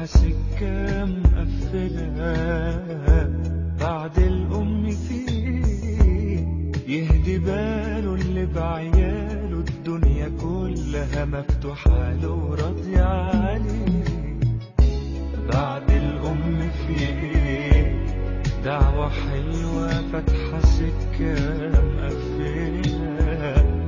صفحة سكة مقفلة بعد الأم فيه يهدي باله اللي بعياله الدنيا كلها مفتوحة له وراضية عليه بعد الأم فيه دعوة حلوة فاتحة سكة مقفلة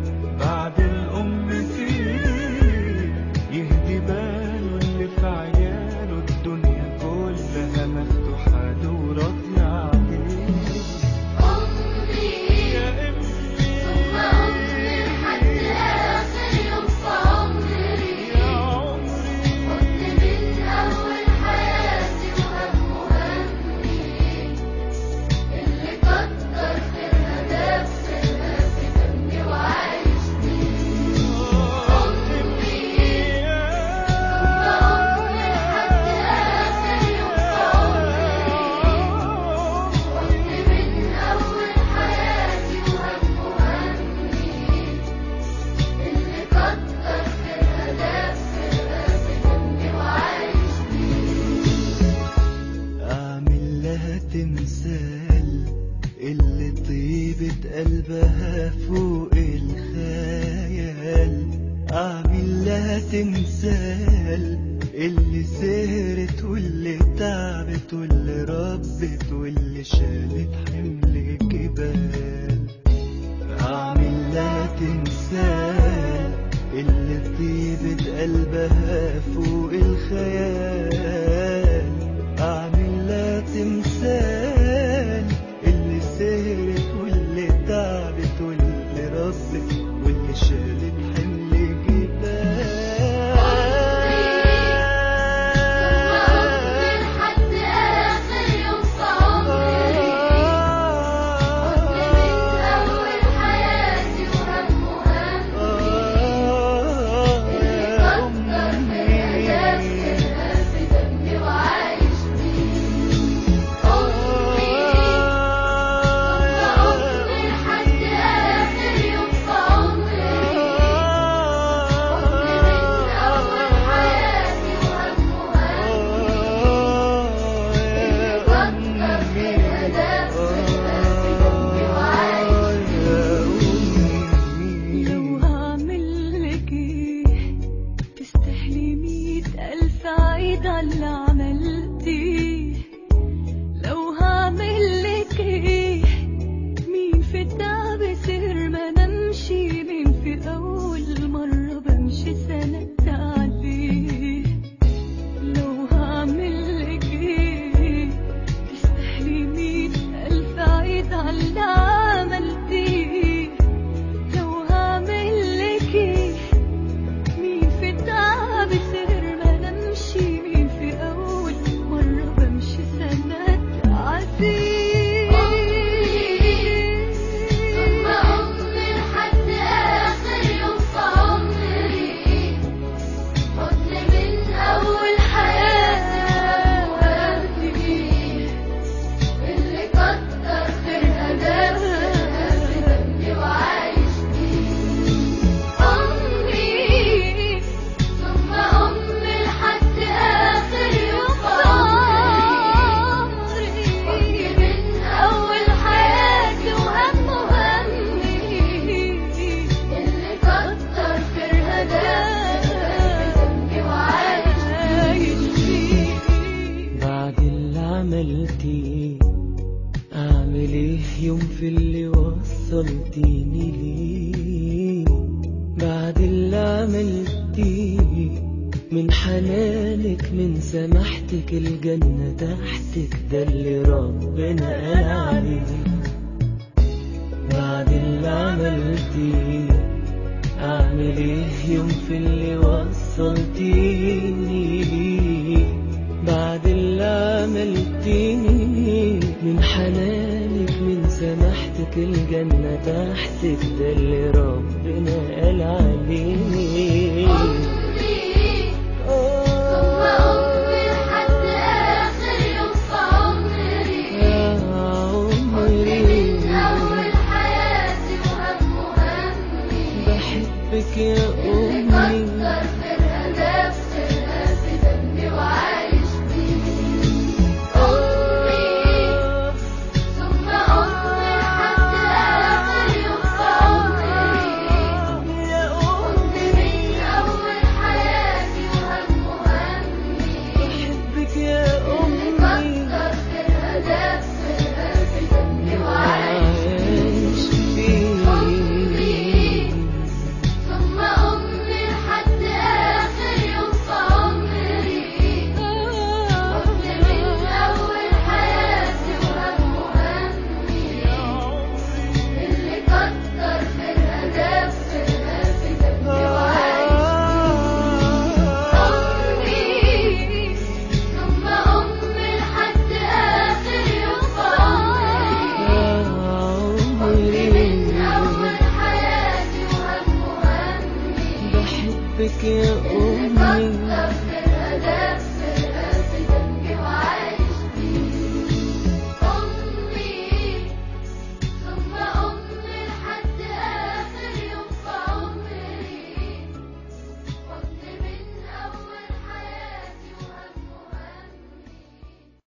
تمثال اللي سهرت واللي تعبت واللي ربت واللي شالت حمل جبال. أعمل لا تمثال اللي طيبة قلبها فوق الخيال. الدين لي بعد اللي عملتيه من حنانك من سماحتك الجنة تحتك ده اللي ربنا قال عليه بعد اللي عملتيه أعمل إيه يوم في اللي وصلتيني بعد اللي عملتيني من حنانك الجنة تحت ده اللي ربنا قال عليه